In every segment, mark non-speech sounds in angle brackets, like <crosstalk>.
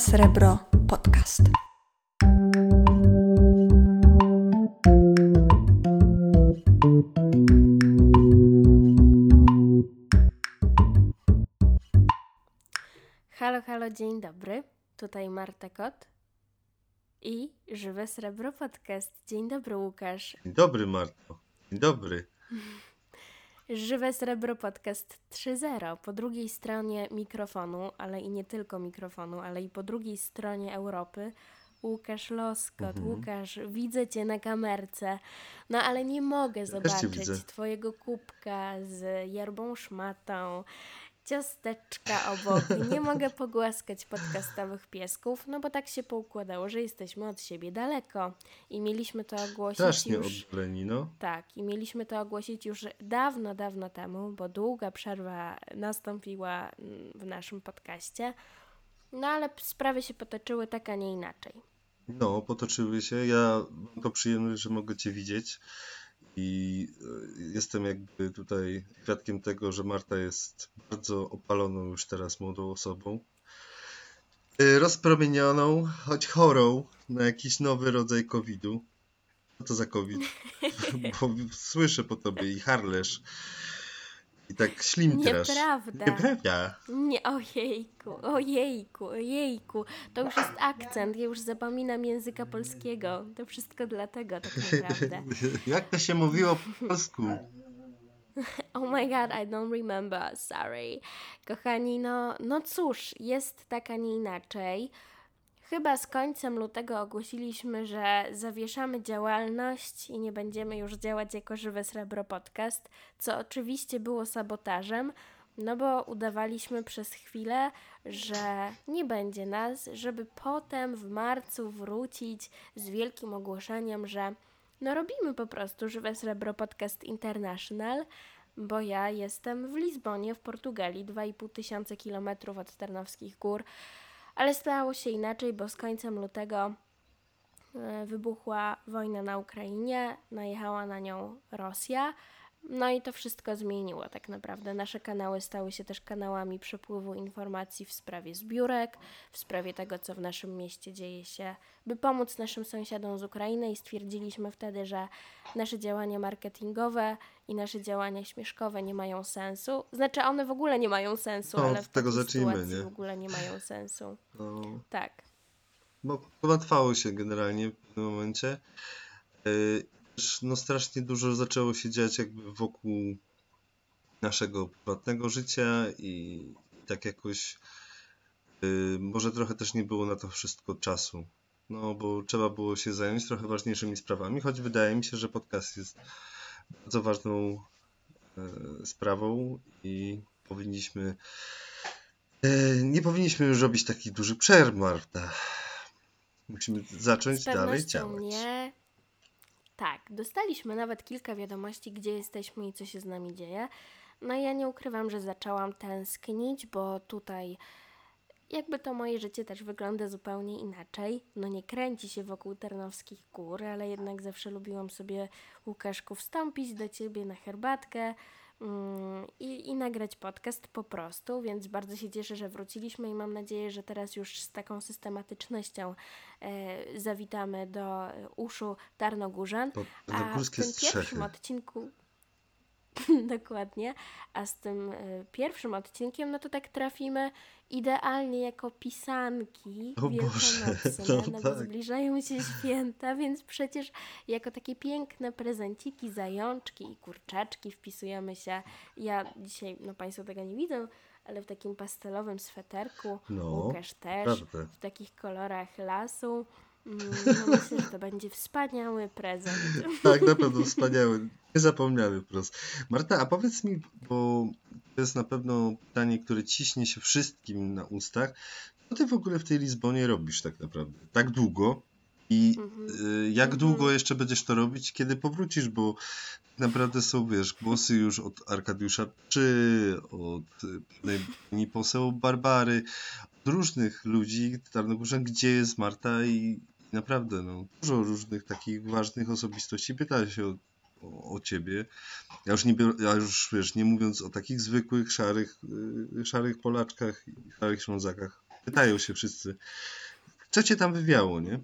Srebro Podcast. Halo, halo, dzień dobry. Tutaj Marta Kot i Żywe Srebro Podcast. Dzień dobry, Łukasz. Dzień dobry, Marto. Dzień dobry. <laughs> Żywe Srebro Podcast 3.0. Po drugiej stronie mikrofonu, ale i nie tylko mikrofonu, ale i po drugiej stronie Europy. Łukasz Loskot. Mhm. Łukasz, widzę Cię na kamerce, no ale nie mogę zobaczyć. Twojego kubka z yerbą szmatą, ciasteczka obok. Nie mogę pogłaskać podcastowych piesków, no bo tak się poukładało, że jesteśmy od siebie daleko i mieliśmy to ogłosić Strasznie już... oddaleni, no. Tak, i mieliśmy to ogłosić już dawno, dawno temu, bo długa przerwa nastąpiła mm, w naszym podcaście. No ale sprawy się potoczyły tak, a nie inaczej. No, potoczyły się. Ja mam to przyjemność, że mogę Cię widzieć i e, jestem jakby tutaj świadkiem tego, że Marta jest bardzo opaloną już teraz młodą osobą. E, Rozpromienioną, choć chorą na jakiś nowy rodzaj COVID-u. Co to za COVID? <laughs> Bo słyszę po tobie i harlesz. I tak ślim teraz. Nieprawda. Nieprawda. Nie, ojejku, ojejku, ojejku. To już jest akcent, ja już zapominam języka polskiego. To wszystko dlatego tak naprawdę. <laughs> Jak to się mówiło po polsku? <laughs> Oh my god, I don't remember, sorry. Kochani, no, no cóż, jest tak, a nie inaczej. Chyba z końcem lutego ogłosiliśmy, że zawieszamy działalność i nie będziemy już działać jako Żywe Srebro Podcast, co oczywiście było sabotażem, no bo udawaliśmy przez chwilę, że nie będzie nas, żeby potem w marcu wrócić z wielkim ogłoszeniem, że no robimy po prostu Żywe Srebro Podcast International, bo ja jestem w Lizbonie, w Portugalii, 2,5 tysiące kilometrów od Tarnowskich Gór, ale stało się inaczej, bo z końcem lutego e, wybuchła wojna na Ukrainie, najechała na nią Rosja. No i to wszystko zmieniło tak naprawdę. Nasze kanały stały się też kanałami przepływu informacji w sprawie zbiórek, w sprawie tego, co w naszym mieście dzieje się, by pomóc naszym sąsiadom z Ukrainy i stwierdziliśmy wtedy, że nasze działania marketingowe i nasze działania śmieszkowe nie mają sensu. Znaczy one w ogóle nie mają sensu, No, ale w tego zacznijmy, nie? w ogóle nie mają sensu. No, Tak. no połatwało się generalnie w pewnym momencie. Yy, No strasznie dużo zaczęło się dziać jakby wokół naszego prywatnego życia i tak jakoś yy, może trochę też nie było na to wszystko czasu. No bo trzeba było się zająć trochę ważniejszymi sprawami, choć wydaje mi się, że podcast jest bardzo ważną e, sprawą i powinniśmy e, nie powinniśmy już robić takich dużych przerw, Marta. Musimy zacząć dalej działać. nie. Tak, dostaliśmy nawet kilka wiadomości, gdzie jesteśmy i co się z nami dzieje. No ja nie ukrywam, że zaczęłam tęsknić, bo tutaj jakby to moje życie też wygląda zupełnie inaczej. No nie kręci się wokół Tarnowskich Gór, ale jednak zawsze lubiłam sobie, Łukaszku, wstąpić do Ciebie na herbatkę i, i nagrać podcast po prostu, więc bardzo się cieszę, że wróciliśmy i mam nadzieję, że teraz już z taką systematycznością e, zawitamy do uszu Tarnogórzan. To A w tym pierwszym odcinku <laughs> dokładnie, a z tym y, pierwszym odcinkiem, no to tak trafimy idealnie jako pisanki O Boże, <laughs> no no, bo tak. zbliżają się święta, więc przecież jako takie piękne prezenciki, zajączki i kurczaczki wpisujemy się. Ja dzisiaj, no Państwo tego nie widzą, ale w takim pastelowym sweterku, No, Łukasz też, prawda. w takich kolorach lasu. Mm, No myślę, że to będzie wspaniały prezent. <laughs> Tak, na pewno wspaniały. Niezapomniany po prostu. Marta, a powiedz mi, bo to jest na pewno pytanie, które ciśnie się wszystkim na ustach. Co ty w ogóle w tej Lizbonie robisz tak naprawdę? Tak długo? I Mhm. y, jak Mhm. długo jeszcze będziesz to robić, kiedy powrócisz? Bo tak naprawdę są, wiesz, głosy już od Arkadiusza czy od pewnej pani poseł Barbary, od różnych ludzi, Tarnogórzan, gdzie jest Marta i naprawdę, no, dużo różnych takich ważnych osobistości pyta się o, o, o ciebie. Ja już, nie, ja już wiesz, nie mówiąc o takich zwykłych, szarych, y, szarych Polaczkach i szarych Ślązakach. Pytają się wszyscy, co cię tam wywiało, nie?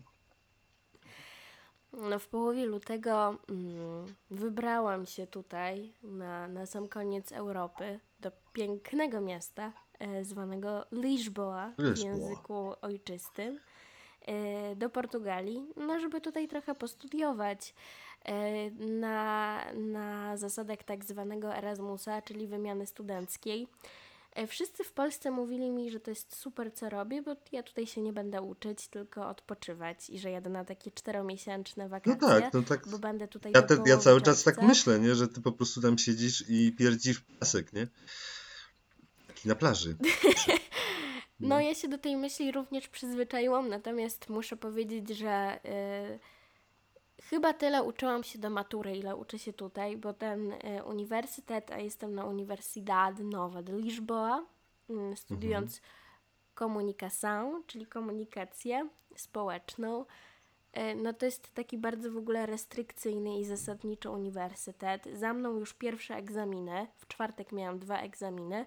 No, w połowie lutego mm, wybrałam się tutaj na, na sam koniec Europy do pięknego miasta e, zwanego Lisboa w Lisboa. języku ojczystym do Portugalii, no żeby tutaj trochę postudiować e, na, na zasadach tak zwanego Erasmusa, czyli wymiany studenckiej. E, Wszyscy w Polsce mówili mi, że to jest super, co robię, bo ja tutaj się nie będę uczyć, tylko odpoczywać i że jadę na takie czteromiesięczne No wakacje, tak, no tak. bo będę tutaj Ja, te, ja cały czas tak myślę, nie? Że ty po prostu tam siedzisz i pierdzisz piasek, nie? Taki na plaży. <laughs> No ja się do tej myśli również przyzwyczaiłam, natomiast muszę powiedzieć, że y, chyba tyle uczyłam się do matury, ile uczę się tutaj, bo ten y, uniwersytet, a jestem na Universidade Nova de Lisboa, y, studiując komunikação, czyli komunikację społeczną, y, no to jest taki bardzo w ogóle restrykcyjny i zasadniczy uniwersytet. Za mną już pierwsze egzaminy, w czwartek miałam dwa egzaminy,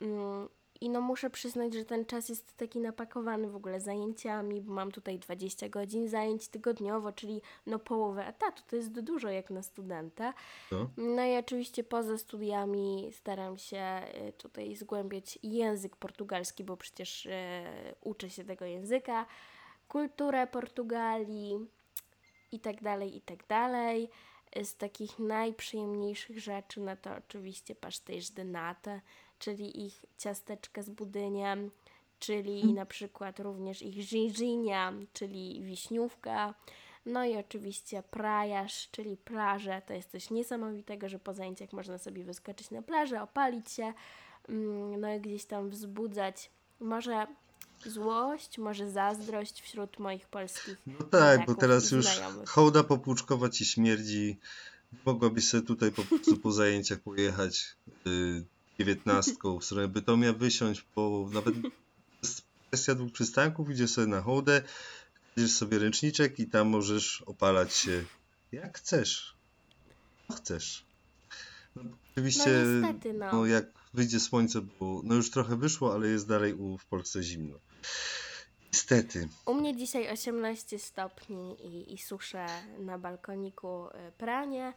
Mm, I no muszę przyznać, że ten czas jest taki napakowany w ogóle zajęciami, bo mam tutaj 20 godzin zajęć tygodniowo, czyli no połowę etatu, to jest dużo jak na studenta. No. No i oczywiście poza studiami staram się y, tutaj zgłębiać język portugalski, bo przecież y, uczę się tego języka, kulturę Portugalii i tak dalej, i tak dalej. Z takich najprzyjemniejszych rzeczy, no to oczywiście pastéis de nata, czyli ich ciasteczka z budyniem, czyli na przykład również ich ginginia, czyli wiśniówka. No i oczywiście prajaż, czyli plaże. To jest coś niesamowitego, że po zajęciach można sobie wyskoczyć na plażę, opalić się, mm, no i gdzieś tam wzbudzać może złość, może zazdrość wśród moich polskich No tak, bo teraz już znajomych. hołda popłuczkowa ci śmierdzi. Mogłabyś sobie tutaj po prostu po zajęciach pojechać y, dziewiętnastką w stronę Bytomia, wysiąść, bo nawet kwestia dwóch przystanków, idziesz sobie na hołdę, bierzesz sobie ręczniczek i tam możesz opalać się jak chcesz. No chcesz. No, oczywiście, No niestety, no. no, jak wyjdzie słońce, bo no już trochę wyszło, ale jest dalej u, w Polsce zimno. Niestety. U mnie dzisiaj 18 stopni i, i suszę na balkoniku y, pranie,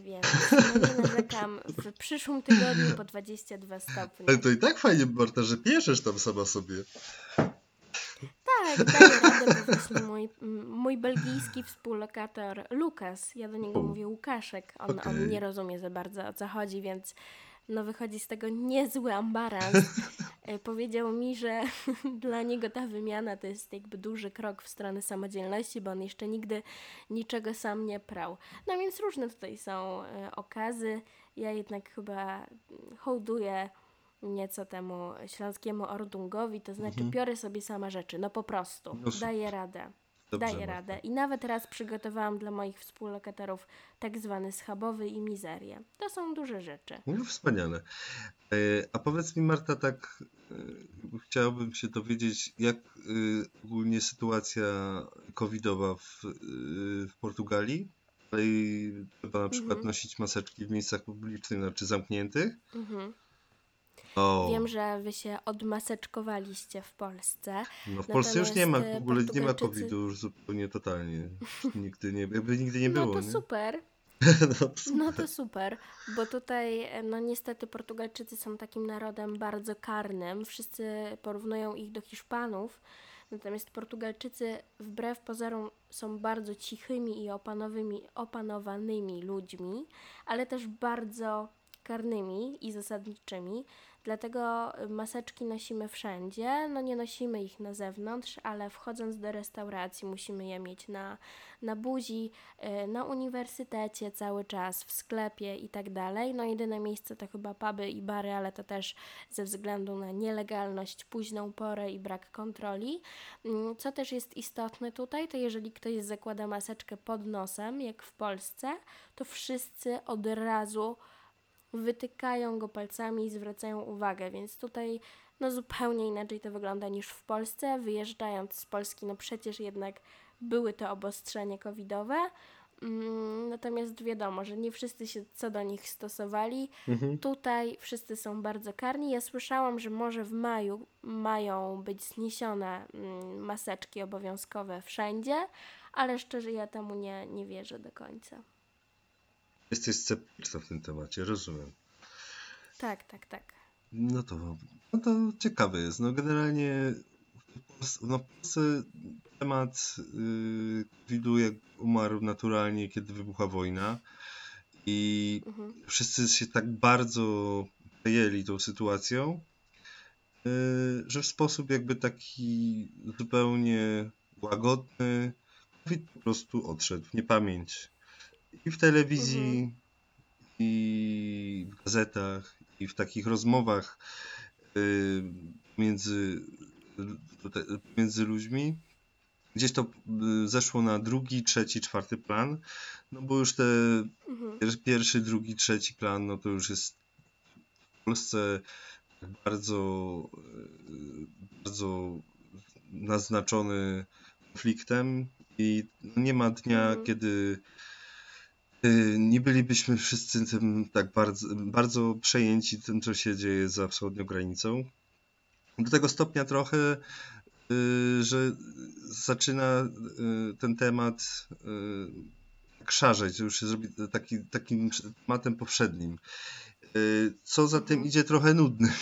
więc no nie narzekam. W przyszłym tygodniu po 22 stopnie. Ale to i tak fajnie, Marta, że pieszesz tam sama sobie. Tak, daję radę, bo właśnie mój, mój belgijski współlokator Lukas, ja do niego mówię Łukaszek, on, on Okej. nie rozumie za bardzo o co chodzi, więc no wychodzi z tego niezły ambarans. <laughs> E, Powiedział mi, że <laughs> dla niego ta wymiana to jest jakby duży krok w stronę samodzielności, bo on jeszcze nigdy niczego sam nie prał. No więc różne tutaj są e, okazy. Ja jednak chyba hołduję nieco temu śląskiemu ordungowi, to znaczy biorę sobie sama rzeczy, no po prostu, Mhm. No daję radę. Dobrze, daję Marta. radę. I nawet raz przygotowałam dla moich współlokatorów tak zwany schabowy i mizerię. To są duże rzeczy. No wspaniale. E, A powiedz mi, Marta, tak e, chciałbym się dowiedzieć, jak e, ogólnie sytuacja covidowa w, w Portugalii? Tutaj trzeba na przykład Mhm. nosić maseczki w miejscach publicznych, znaczy zamkniętych? Mhm. O, Wiem, że wy się odmaseczkowaliście w Polsce. no w Polsce już nie ma, w e, ogóle nie ma covidu już zupełnie totalnie. <laughs> Nigdy nie, jakby nigdy nie no było, to nie? super. <laughs> No, No to super, bo tutaj, e, no niestety Portugalczycy są takim narodem bardzo karnym. Wszyscy porównują ich do Hiszpanów, natomiast Portugalczycy wbrew pozorom są bardzo cichymi i opanowymi, opanowanymi ludźmi, ale też bardzo karnymi i zasadniczymi. Dlatego y, maseczki nosimy wszędzie. No nie nosimy ich na zewnątrz, ale wchodząc do restauracji musimy je mieć na, na buzi, y, na uniwersytecie cały czas, w sklepie i tak. No jedyne miejsce to chyba puby i bary, ale to też ze względu na nielegalność, późną porę i brak kontroli. Mm, Co też jest istotne tutaj, to jeżeli ktoś zakłada maseczkę pod nosem, jak w Polsce, to wszyscy od razu wytykają go palcami i zwracają uwagę, więc tutaj no zupełnie inaczej to wygląda niż w Polsce. Wyjeżdżając z Polski, no przecież jednak były te obostrzenia covidowe, Mm, Natomiast wiadomo, że nie wszyscy się co do nich stosowali. Mhm. Tutaj wszyscy są bardzo karni. Ja słyszałam, że może w maju mają być zniesione mm, maseczki obowiązkowe wszędzie, ale szczerze ja temu nie, nie wierzę do końca. Jesteś sceptyczna w tym temacie, rozumiem. Tak, tak, tak. No to, no to ciekawe jest. No generalnie w Polsce, no temat yy, COVID-u jak umarł naturalnie, kiedy wybuchła wojna i Mhm. wszyscy się tak bardzo przejęli tą sytuacją, yy, że w sposób jakby taki zupełnie łagodny COVID po prostu odszedł w niepamięć. I w telewizji, i w gazetach, i w takich rozmowach y, między, między ludźmi. Gdzieś to y, zeszło na drugi, trzeci, czwarty plan. No bo już te Mhm. pier- pierwszy, drugi, trzeci plan, no to już jest w Polsce bardzo, y, bardzo naznaczony konfliktem i nie ma dnia, Mhm. kiedy nie bylibyśmy wszyscy tym tak bardzo, bardzo przejęci tym, co się dzieje za wschodnią granicą. Do tego stopnia trochę, y, że zaczyna y, ten temat y, tak szarzeć, już się zrobi taki, takim tematem powszednim. Y, Co za tym Mhm. idzie trochę nudny.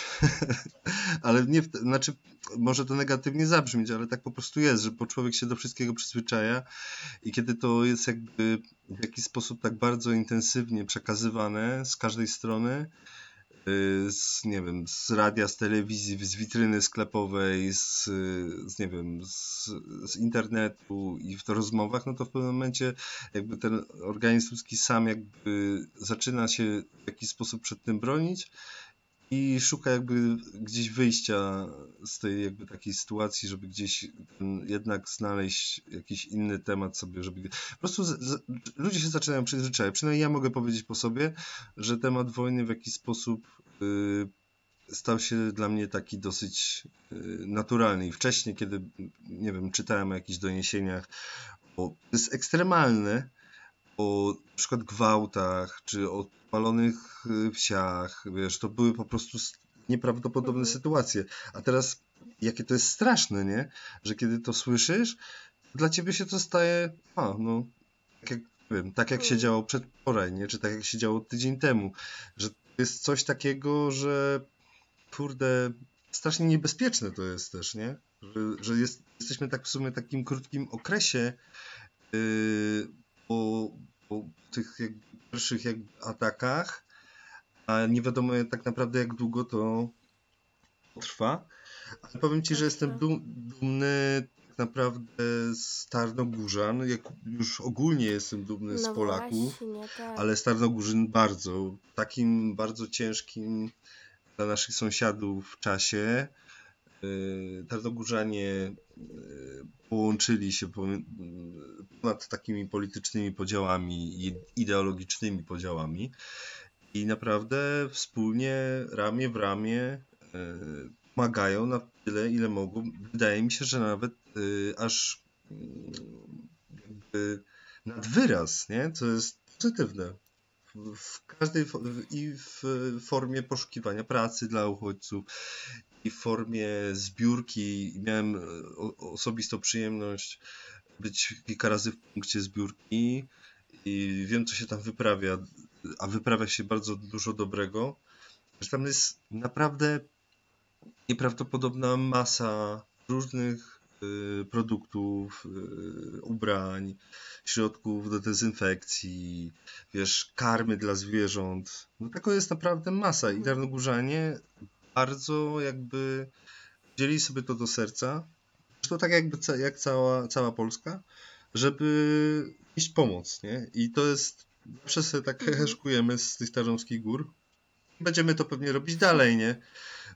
<laughs> ale nie, znaczy, może to negatywnie zabrzmieć, ale tak po prostu jest, że bo człowiek się do wszystkiego przyzwyczaja i kiedy to jest jakby w jakiś sposób tak bardzo intensywnie przekazywane z każdej strony, z, nie wiem, z radia, z telewizji, z witryny sklepowej, z, z nie wiem, z, z internetu i w to rozmowach, no to w pewnym momencie jakby ten organizm ludzki sam jakby zaczyna się w jakiś sposób przed tym bronić i szuka jakby gdzieś wyjścia z tej jakby takiej sytuacji, żeby gdzieś jednak znaleźć jakiś inny temat sobie, żeby po prostu z, z, ludzie się zaczynają przyzwyczajać. Przynajmniej ja mogę powiedzieć po sobie, że temat wojny w jakiś sposób y, stał się dla mnie taki dosyć y, naturalny. I wcześniej, kiedy nie wiem, czytałem o jakichś doniesieniach, o, to jest ekstremalne, o na przykład gwałtach, czy o palonych y, wsiach, wiesz, to były po prostu nieprawdopodobne Mhm. sytuacje. A teraz, jakie to jest straszne, nie? Że kiedy to słyszysz, dla ciebie się to staje, a, no, tak jak, wiem, tak jak się Mm. działo przedwczoraj, nie? Czy tak jak się działo tydzień temu, że to jest coś takiego, że kurde, strasznie niebezpieczne to jest też, nie? Że, że jest, jesteśmy tak w sumie takim krótkim okresie yy, po, po tych jakby pierwszych jakby atakach, a nie wiadomo tak naprawdę jak długo to trwa. Ale powiem Ci, że jestem Dobrze. dum, dumny tak naprawdę z Tarnogórzan, jak już ogólnie jestem dumny z No Polaków, właśnie, tak. ale z Tarnogórzyn bardzo, w takim bardzo ciężkim dla naszych sąsiadów czasie. Yy, Tarnogórzanie yy, połączyli się pomi- ponad takimi politycznymi podziałami i ideologicznymi podziałami i naprawdę wspólnie, ramię w ramię pomagają na tyle, ile mogą. Wydaje mi się, że nawet aż jakby nad wyraz, nie? Co jest pozytywne. W- każdej i w formie poszukiwania pracy dla uchodźców, w formie zbiórki. Miałem e, osobistą przyjemność być kilka razy w punkcie zbiórki i wiem, co się tam wyprawia, a wyprawia się bardzo dużo dobrego. Że tam jest naprawdę nieprawdopodobna masa różnych y, produktów, y, ubrań, środków do dezynfekcji, wiesz, karmy dla zwierząt. No tego jest naprawdę masa i Tarnogórzanie bardzo jakby wzięli sobie to do serca. Zresztą tak jakby ca- jak cała, cała Polska, żeby iść pomoc, nie? I to jest, zawsze sobie tak Mhm. heheszkujemy z tych Tarząskich Gór. Będziemy to pewnie robić dalej, nie?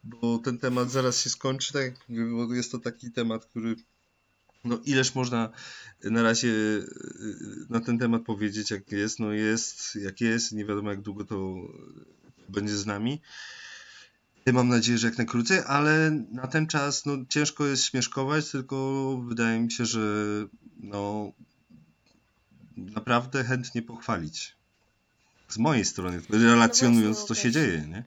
Bo ten temat zaraz się skończy, tak bo jest to taki temat, który no ileż można na razie na ten temat powiedzieć, jak jest, no jest, jak jest, nie wiadomo jak długo to będzie z nami. Mam nadzieję, że jak najkrócej, ale na ten czas no, ciężko jest śmieszkować, tylko wydaje mi się, że no, naprawdę chętnie pochwalić. Z mojej strony, relacjonując, No co właśnie, się dzieje, nie?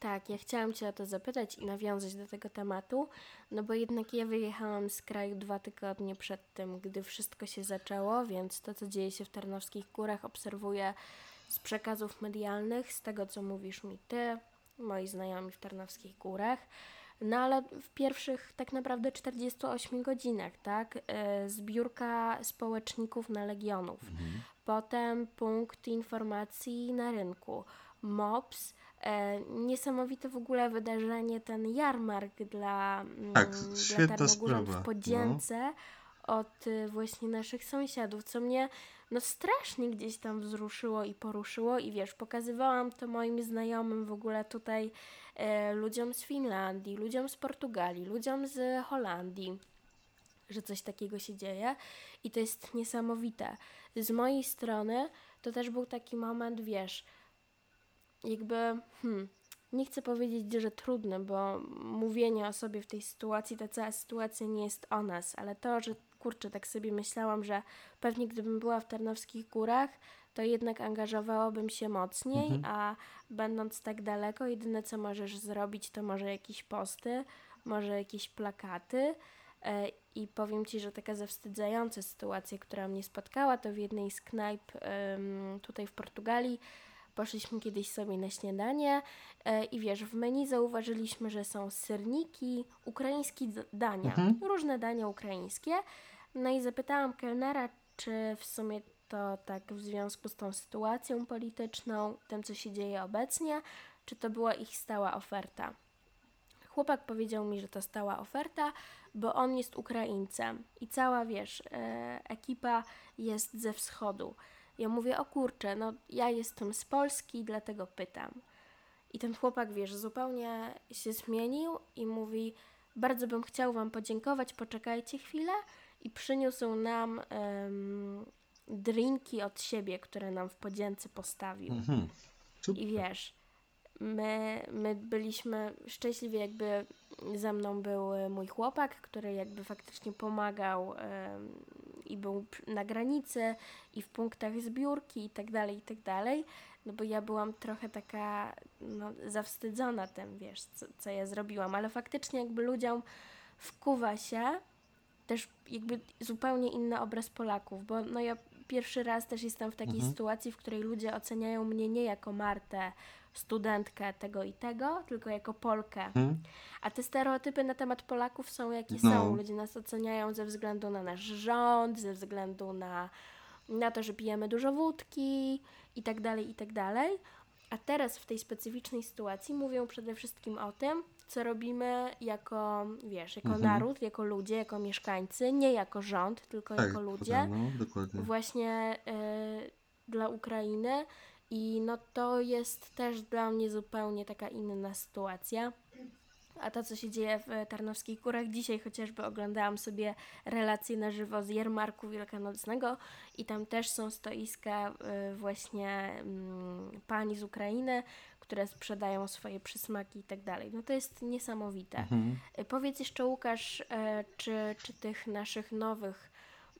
Tak, ja chciałam Cię o to zapytać i nawiązać do tego tematu, no bo jednak ja wyjechałam z kraju dwa tygodnie przed tym, gdy wszystko się zaczęło, więc to, co dzieje się w Tarnowskich Górach, obserwuję z przekazów medialnych, z tego, co mówisz mi Ty, moi znajomi w Tarnowskich Górach. No ale w pierwszych tak naprawdę 48 godzinach, tak? e, Zbiórka społeczników na Legionów. Potem punkt informacji na rynku. MOPS. E, niesamowite w ogóle wydarzenie, ten jarmark dla, mm, Tak, dla w Podzięce od y, właśnie naszych sąsiadów, co mnie no strasznie gdzieś tam wzruszyło i poruszyło i wiesz, pokazywałam to moim znajomym w ogóle tutaj e, ludziom z Finlandii, ludziom z Portugalii, ludziom z Holandii, że coś takiego się dzieje i to jest niesamowite. Z mojej strony to też był taki moment, wiesz, jakby, hmm, nie chcę powiedzieć, że trudny, bo mówienie o sobie w tej sytuacji, ta cała sytuacja nie jest o nas, ale to, że kurczę, tak sobie myślałam, że pewnie gdybym była w Tarnowskich Górach, to jednak angażowałabym się mocniej, a będąc tak daleko, jedyne co możesz zrobić, to może jakieś posty, może jakieś plakaty. E, I powiem Ci, że taka zawstydzająca sytuacja, która mnie spotkała, to w jednej z knajp tutaj w Portugalii. Poszliśmy kiedyś sobie na śniadanie e, i wiesz, w menu zauważyliśmy, że są serniki, ukraińskie dania, różne dania ukraińskie. No i zapytałam kelnera, czy w sumie to tak w związku z tą sytuacją polityczną, tym co się dzieje obecnie, czy to była ich stała oferta. Chłopak powiedział mi, że to stała oferta, bo on jest Ukraińcem i cała, wiesz, e, ekipa jest ze wschodu. Ja mówię, o kurczę, no ja jestem z Polski, dlatego pytam. I ten chłopak, wiesz, zupełnie się zmienił i mówi, bardzo bym chciał Wam podziękować, poczekajcie chwilę. I przyniósł nam em, drinki od siebie, które nam w podzięce postawił. Mhm. I wiesz, my, my byliśmy szczęśliwi, jakby ze mną był e, mój chłopak, który jakby faktycznie pomagał em, i był na granicy i w punktach zbiórki i tak dalej, i tak dalej. No bo ja byłam trochę taka no, zawstydzona tym, wiesz, co, co ja zrobiłam, ale faktycznie jakby ludziom wkuwa się też jakby zupełnie inny obraz Polaków, bo no ja pierwszy raz też jestem w takiej sytuacji, w której ludzie oceniają mnie nie jako Martę, studentkę tego i tego, tylko jako Polkę. Mhm. A te stereotypy na temat Polaków są jakie No. są. Ludzie nas oceniają ze względu na nasz rząd, ze względu na, na to, że pijemy dużo wódki i tak dalej, i tak dalej. A teraz w tej specyficznej sytuacji mówią przede wszystkim o tym, co robimy jako, wiesz, jako Mhm. naród, jako ludzie, jako mieszkańcy, nie jako rząd, tylko Tak, jako ludzie no, właśnie y, dla Ukrainy i no to jest też dla mnie zupełnie taka inna sytuacja. A to, co się dzieje w Tarnowskich Górach, dzisiaj chociażby oglądałam sobie relacje na żywo z Jarmarku Wielkanocnego i tam też są stoiska y, właśnie mm, pani z Ukrainy, które sprzedają swoje przysmaki i tak dalej. No to jest niesamowite. Mhm. Y, Powiedz jeszcze Łukasz, e, czy, czy tych naszych nowych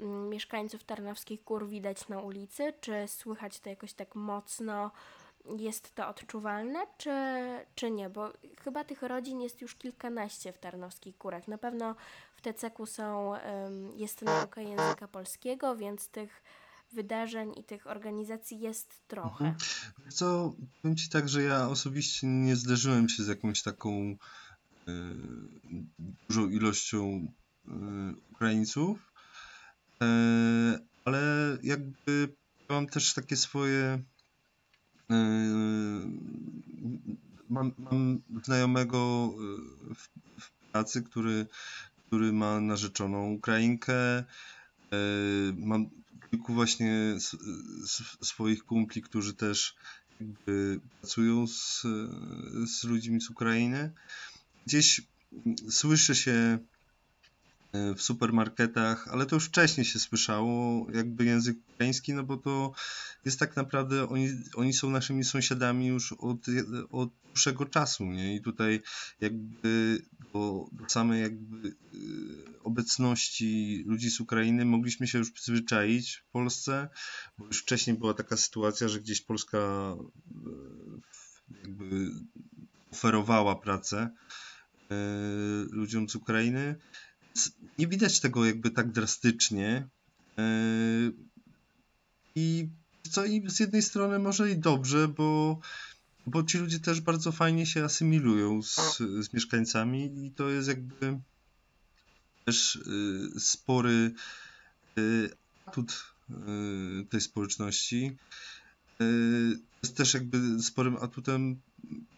mm, mieszkańców Tarnowskich Gór widać na ulicy? Czy słychać to jakoś tak mocno? Jest to odczuwalne, czy, czy nie? Bo chyba tych rodzin jest już kilkanaście w Tarnowskich Górach. Na pewno w TCK są, jest nauka języka polskiego, więc tych wydarzeń i tych organizacji jest trochę. Mhm. Co, powiem Ci tak, że ja osobiście nie zderzyłem się z jakąś taką e, dużą ilością e, Ukraińców, e, ale jakby mam też takie swoje. E, mam, mam znajomego e, w, w pracy, który, który ma narzeczoną Ukrainkę. e, Mam kilku właśnie swoich kumpli, którzy też pracują z, z ludźmi z Ukrainy. Gdzieś słyszy się w supermarketach, ale to już wcześniej się słyszało, jakby język ukraiński, no bo to jest tak naprawdę, oni, oni są naszymi sąsiadami już od, od dłuższego czasu, nie? I tutaj jakby do, do samej jakby e, obecności ludzi z Ukrainy mogliśmy się już przyzwyczaić w Polsce, bo już wcześniej była taka sytuacja, że gdzieś Polska e, jakby oferowała pracę e, ludziom z Ukrainy. Nie widać tego jakby tak drastycznie. I co i z jednej strony może i dobrze, bo bo ci ludzie też bardzo fajnie się asymilują z, z mieszkańcami i to jest jakby też y, spory y, atut tej społeczności. Jest też jakby sporym atutem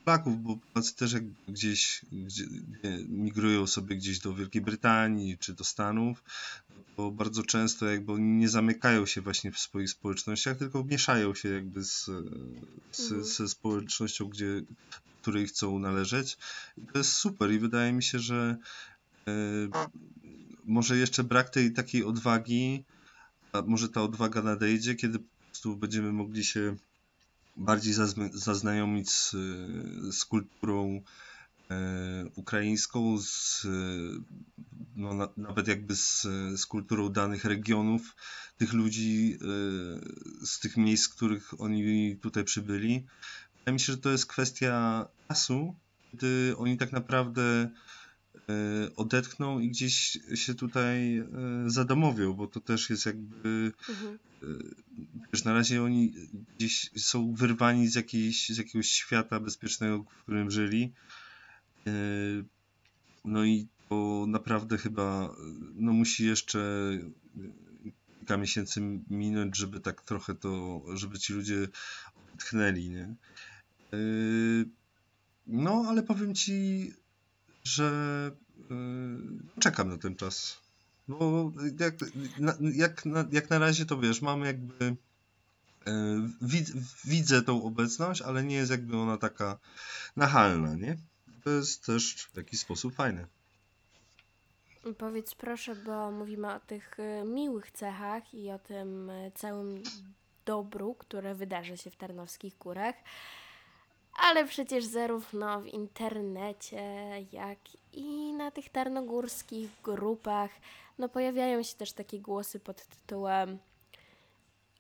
Polaków, bo Polacy też jakby gdzieś gdzie, migrują sobie gdzieś do Wielkiej Brytanii czy do Stanów, bo bardzo często jakby oni nie zamykają się właśnie w swoich społecznościach, tylko mieszają się jakby z, z, mhm. ze społecznością, gdzie, której chcą należeć. I to jest super i wydaje mi się, że e, może jeszcze brak tej takiej odwagi, a może ta odwaga nadejdzie, kiedy po prostu będziemy mogli się bardziej zaznajomić z, z kulturą e, ukraińską, z, no, na, nawet jakby z, z kulturą danych regionów, tych ludzi e, z tych miejsc, których oni tutaj przybyli. Wydaje mi się, że to jest kwestia czasu, kiedy oni tak naprawdę E, odetchną i gdzieś się tutaj zadomowią, bo to też jest jakby mhm. E, wiesz, na razie oni gdzieś są wyrwani z, jakiejś, z jakiegoś świata bezpiecznego, w którym żyli. No i to naprawdę chyba no musi jeszcze kilka miesięcy minąć, żeby tak trochę to, żeby ci ludzie odetchnęli, nie? No, ale powiem ci, że yy, czekam na ten czas. Bo jak, na, jak, na, jak na razie to wiesz, mamy jakby. Yy, widzę tą obecność, ale nie jest jakby ona taka nachalna, nie? To jest też w jakiś sposób fajne. Powiedz proszę, bo mówimy o tych y, miłych cechach i o tym y, całym dobru, które wydarzy się w Tarnowskich Górach. Ale przecież zarówno w internecie, jak i na tych tarnogórskich grupach, no pojawiają się też takie głosy pod tytułem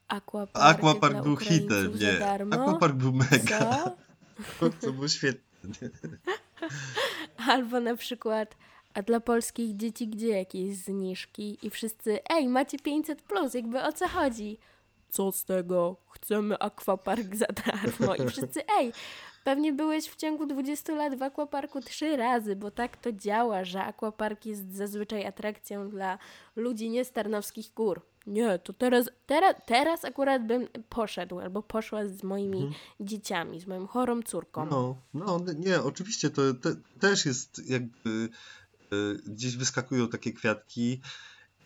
Aquapark, Aquapark był hitem, nie. Aquapark był mega. Co? to było świetne. Albo na przykład a dla polskich dzieci gdzie jakieś zniżki i wszyscy ej, macie 500 plus, jakby o co chodzi? Co z tego? Chcemy aquapark za darmo. I wszyscy, ej, Pewnie byłeś w ciągu 20 lat w aquaparku trzy razy, bo tak to działa, że aquapark jest zazwyczaj atrakcją dla ludzi nie z Tarnowskich Gór. Nie, to teraz, teraz, teraz akurat bym poszedł albo poszła z moimi mhm. dzieciami, z moją chorą córką. No, no nie, oczywiście to te, też jest jakby y, gdzieś wyskakują takie kwiatki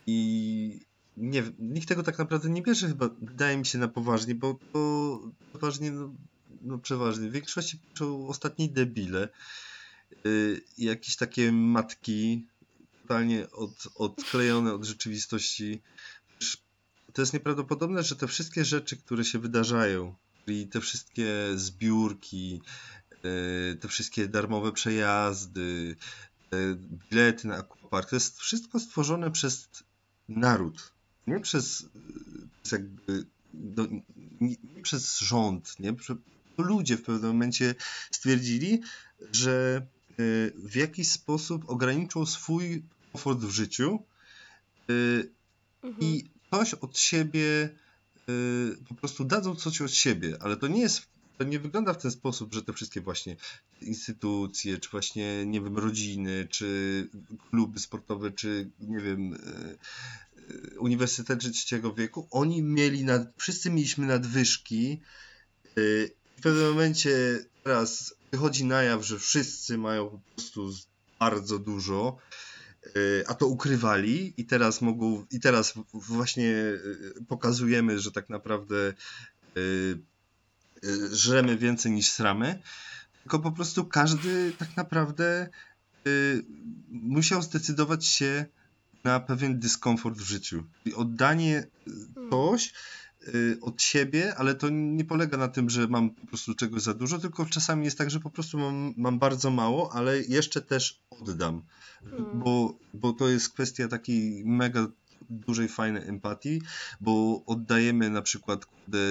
i nie, nikt tego tak naprawdę nie bierze chyba, wydaje mi się, na poważnie, bo to poważnie no, no przeważnie, w większości piszą ostatni debile. Yy, jakieś takie matki totalnie od, odklejone od rzeczywistości. To jest nieprawdopodobne, że te wszystkie rzeczy, które się wydarzają, czyli te wszystkie zbiórki, yy, te wszystkie darmowe przejazdy, bilety na aquapark, to jest wszystko stworzone przez naród, nie przez, przez jakby, do, nie, nie, przez rząd, nie? Ludzie w pewnym momencie stwierdzili, że e, w jakiś sposób ograniczą swój komfort w życiu mhm. i coś od siebie e, po prostu dadzą coś od siebie, ale to nie jest to nie wygląda w ten sposób, że te wszystkie właśnie instytucje, czy właśnie, nie wiem, rodziny, czy kluby sportowe, czy nie wiem, uniwersytety trzeciego wieku, oni mieli, nad, wszyscy mieliśmy nadwyżki w pewnym momencie teraz wychodzi na jaw, że wszyscy mają po prostu bardzo dużo, y, a to ukrywali i teraz mogą, i teraz właśnie y, pokazujemy, że tak naprawdę y, żremy więcej niż sramy, tylko po prostu każdy tak naprawdę musiał zdecydować się na pewien dyskomfort w życiu. I oddanie coś y, od siebie, ale to nie polega na tym, że mam po prostu czegoś za dużo, tylko czasami jest tak, że po prostu mam, mam bardzo mało, ale jeszcze też oddam. Mm. Bo, bo to jest kwestia takiej mega dużej, fajnej empatii, bo oddajemy na przykład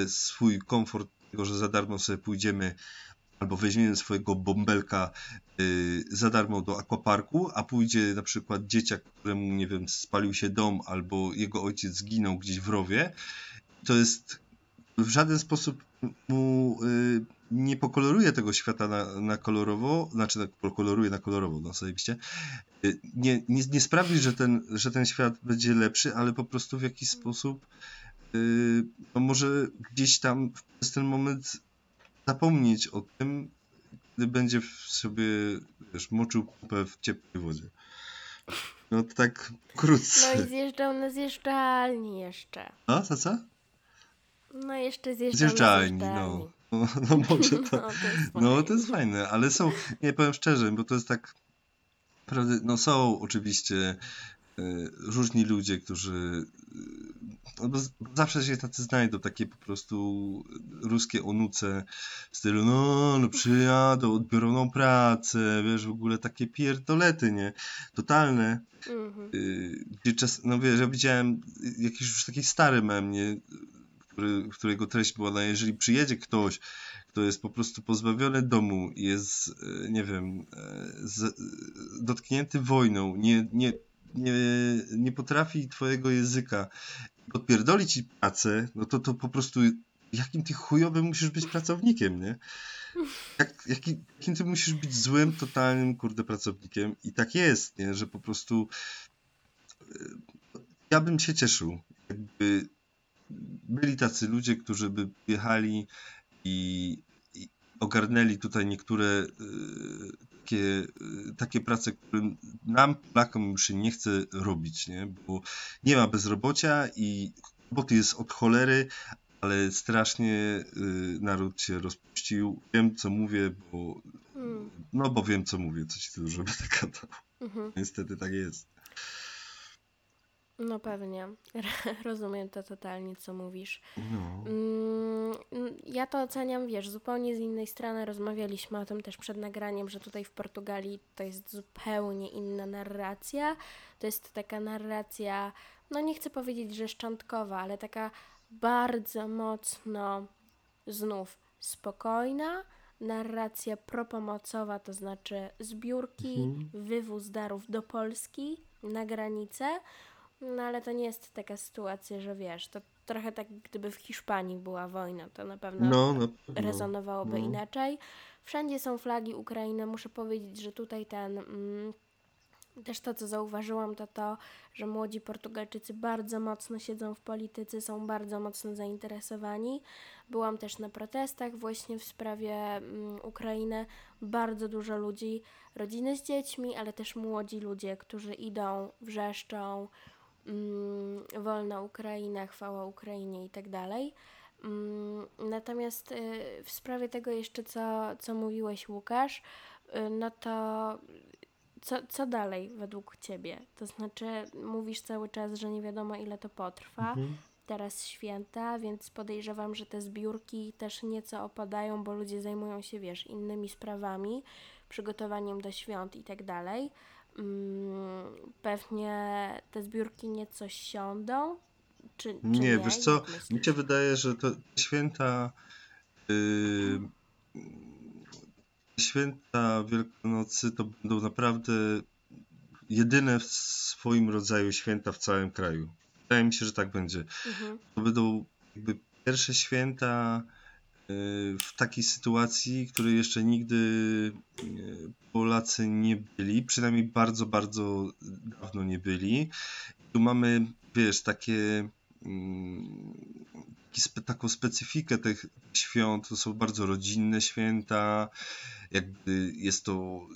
swój komfort tego, że za darmo sobie pójdziemy albo weźmiemy swojego bąbelka y, za darmo do aquaparku, a pójdzie na przykład dzieciak, któremu, nie wiem, spalił się dom, albo jego ojciec zginął gdzieś w rowie, to jest w żaden sposób mu y, nie pokoloruje tego świata na, na kolorowo, znaczy na, pokoloruje na kolorowo, no zajebiście, y, nie, nie, nie sprawi, że ten, że ten świat będzie lepszy, ale po prostu w jakiś sposób y, no może gdzieś tam przez ten moment zapomnieć o tym, gdy będzie w sobie, wiesz, moczył kupę w ciepłej wodzie. No to tak No i zjeżdżał na zjeżdżalni jeszcze. A, co, co? No jeszcze Zjeżdżalni, na no. zjeżdżalni. No, no może No, to. to jest No to fajne. jest fajne, ale są, nie powiem szczerze, bo to jest tak, prawda, no są oczywiście y, różni ludzie, którzy, y, no zawsze się tacy znajdą, takie po prostu ruskie onuce w stylu, no, no przyjadą, odbiorą nam pracę, wiesz, w ogóle takie pierdolety, nie, totalne, Mhm. y, gdzie czas, no wiesz, ja widziałem jakiś już taki stary mem, nie, który, którego treść była, no jeżeli przyjedzie ktoś, kto jest po prostu pozbawiony domu, jest, e, nie wiem, e, z, dotknięty wojną, nie, nie, nie, nie potrafi twojego języka, odpierdoli ci pracę, no to to po prostu jakim ty chujowym musisz być pracownikiem, nie? Jak, jaki, jakim ty musisz być złym, totalnym, kurde, pracownikiem i tak jest, nie? Że po prostu e, ja bym się cieszył, jakby byli tacy ludzie, którzy by jechali i, i ogarnęli tutaj niektóre y, takie, y, takie prace, którym nam, Polakom, już się nie chce robić, nie? Bo nie ma bezrobocia i roboty jest od cholery, ale strasznie y, naród się rozpuścił. Wiem, co mówię, bo Mm. no bo wiem, co mówię, co ci tu dużo będę gadał. Niestety tak jest. No pewnie. <laughs> Rozumiem to totalnie, co mówisz. No. Mm, Ja to oceniam, wiesz, zupełnie z innej strony. Rozmawialiśmy o tym też przed nagraniem, że tutaj w Portugalii to jest zupełnie inna narracja. To jest taka narracja, no nie chcę powiedzieć, że szczątkowa, ale taka bardzo mocno znów spokojna. Narracja propomocowa, to znaczy zbiórki, wywóz darów do Polski na granicę. No ale to nie jest taka sytuacja, że wiesz, to trochę tak gdyby w Hiszpanii była wojna, to na pewno No, pewno. rezonowałoby no. inaczej. Wszędzie są flagi Ukrainy. Muszę powiedzieć, że tutaj ten. Mm, też to, co zauważyłam, to to, że młodzi Portugalczycy bardzo mocno siedzą w polityce, są bardzo mocno zainteresowani. Byłam też na protestach właśnie w sprawie mm, Ukrainy. Bardzo dużo ludzi, rodziny z dziećmi, ale też młodzi ludzie, którzy idą, wrzeszczą, wolna Ukraina, chwała Ukrainie i tak dalej. Mm, Natomiast y, w sprawie tego jeszcze, co, co mówiłeś, Łukasz, y, no to co, co dalej według Ciebie? To znaczy, mówisz cały czas, że nie wiadomo, ile to potrwa. Mhm. Teraz święta, więc podejrzewam, że te zbiórki też nieco opadają, bo ludzie zajmują się, wiesz, innymi sprawami, przygotowaniem do świąt i tak dalej. Mm, Pewnie te zbiórki nieco siądą. Czy, czy nie, Nie, wiesz co, myślisz? mi się wydaje, że to święta yy, święta Wielkanocy to będą naprawdę jedyne w swoim rodzaju święta w całym kraju. Wydaje mi się, że tak będzie. Mhm. To będą jakby pierwsze święta w takiej sytuacji, której jeszcze nigdy yy, Polacy nie byli, przynajmniej bardzo, bardzo dawno nie byli. Tu mamy, wiesz, takie mm, taką specyfikę tych świąt. To są bardzo rodzinne święta. Jakby jest to,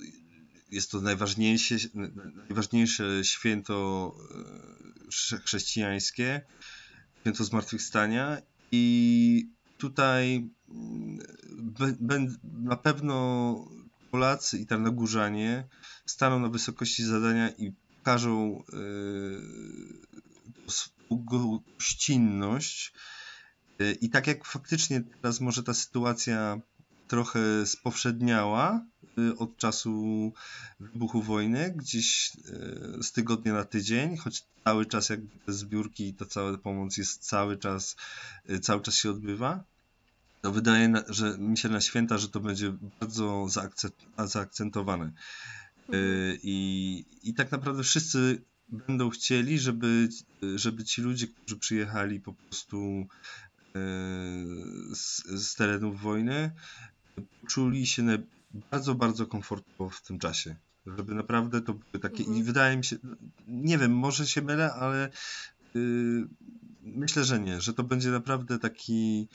jest to najważniejsze, najważniejsze święto chrze- chrześcijańskie, święto zmartwychwstania. I tutaj mm, na pewno Polacy i Tarnogórzanie staną na wysokości zadania i pokażą e, swoją gościnność Y, I tak jak faktycznie teraz może ta sytuacja trochę spowszedniała y, od czasu wybuchu wojny, gdzieś y, z tygodnia na tydzień, choć cały czas jakby te zbiórki i ta cała pomoc jest cały czas, cały czas się odbywa, to wydaje, że mi się na święta, że to będzie bardzo zaakcentowane. I, I tak naprawdę wszyscy będą chcieli, żeby, żeby ci ludzie, którzy przyjechali po prostu z, z terenów wojny, czuli się bardzo, bardzo komfortowo w tym czasie. Żeby naprawdę to były takie. Mhm. I wydaje mi się, nie wiem, może się mylę, ale yy, myślę, że nie, że to będzie naprawdę taki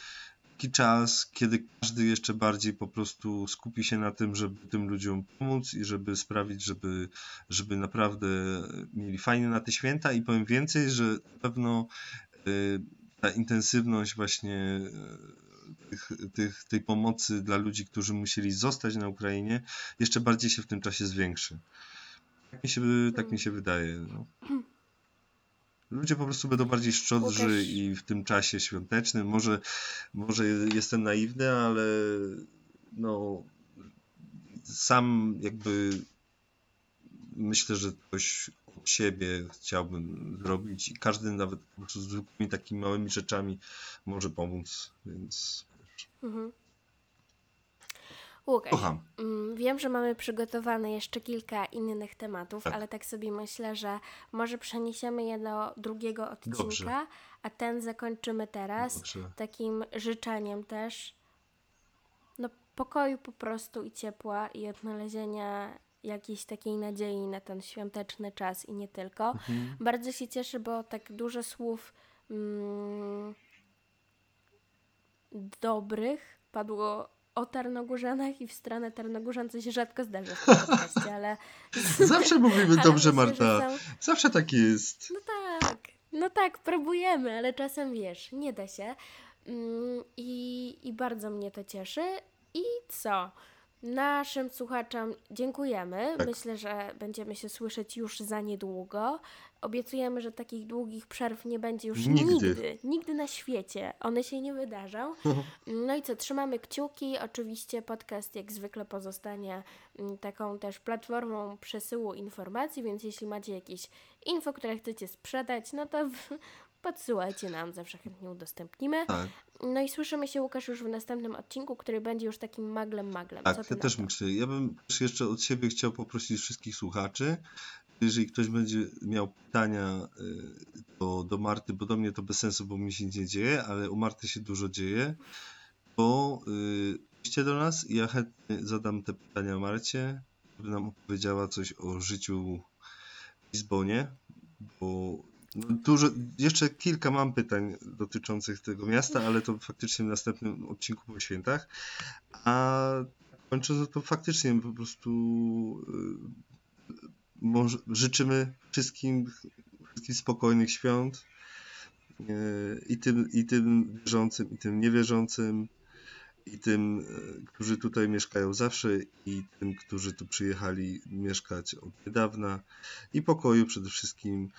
taki czas, kiedy każdy jeszcze bardziej po prostu skupi się na tym, żeby tym ludziom pomóc i żeby sprawić, żeby, żeby naprawdę mieli fajnie na te święta i powiem więcej, że na pewno y, ta intensywność właśnie y, tych, tych, tej pomocy dla ludzi, którzy musieli zostać na Ukrainie, jeszcze bardziej się w tym czasie zwiększy. Tak mi się, tak mi się wydaje. No. Ludzie po prostu będą bardziej szczodrzy Łukasz... i w tym czasie świątecznym. Może, może jestem naiwny, ale no sam jakby myślę, że coś od siebie chciałbym zrobić i każdy nawet po prostu zwykłymi takimi małymi rzeczami może pomóc, więc... Mhm. Łukasz, Kocham. Mm, wiem, że mamy przygotowane jeszcze kilka innych tematów, tak. ale tak sobie myślę, że może przeniesiemy je do drugiego odcinka, Dobrze. a ten zakończymy teraz Dobrze. takim życzeniem też no, pokoju po prostu i ciepła i odnalezienia jakiejś takiej nadziei na ten świąteczny czas i nie tylko. Mhm. Bardzo się cieszę, bo tak dużo słów mm, dobrych padło o Tarnogórzanach i w stronę Tarnogórzan, co się rzadko zdarza w tym podcaście, ale... <laughs> Zawsze mówimy dobrze, Marta. Są... Zawsze tak jest. No tak, no tak, próbujemy, ale czasem wiesz, nie da się. Mm, I, I bardzo mnie to cieszy. I co? Naszym słuchaczom dziękujemy. Tak. Myślę, że będziemy się słyszeć już za niedługo. Obiecujemy, że takich długich przerw nie będzie już nigdy. Nigdy, nigdy na świecie. One się nie wydarzą. <laughs> No i co, trzymamy kciuki. Oczywiście podcast jak zwykle pozostanie mm, taką też platformą przesyłu informacji, więc jeśli macie jakieś info, które chcecie sprzedać, no to podsyłajcie nam, zawsze chętnie udostępnimy. Tak. No i słyszymy się, Łukasz, już w następnym odcinku, który będzie już takim maglem, maglem. Tak, ja też myślę. Ja bym też jeszcze od siebie chciał poprosić wszystkich słuchaczy, jeżeli ktoś będzie miał pytania do, y, do Marty, bo do mnie to bez sensu, bo mi się nic nie dzieje, ale u Marty się dużo dzieje, to yy, do nas i ja chętnie zadam te pytania Marcie, żeby nam opowiedziała coś o życiu w Lizbonie, bo dużo, jeszcze kilka mam pytań dotyczących tego miasta, ale to faktycznie w następnym odcinku po świętach. A kończąc, to faktycznie po prostu może, życzymy wszystkim, wszystkim spokojnych świąt yy, i tym, i tym wierzącym, i tym niewierzącym, i tym, yy, którzy tutaj mieszkają zawsze, i tym, którzy tu przyjechali mieszkać od niedawna, i pokoju przede wszystkim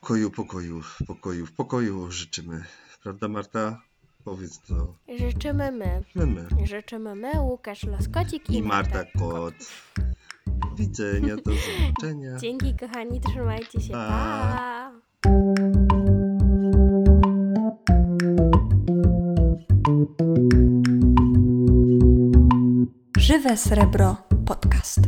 Pokoju, pokoju, pokoju, w pokoju życzymy. Prawda, Marta? Powiedz to. Życzymy my. My. Życzymy my, Łukasz Laskocik i, I Marta, Kot. Do widzenia, do zobaczenia. Dzięki, kochani, trzymajcie się. Pa. pa. Żywe Srebro Podcast.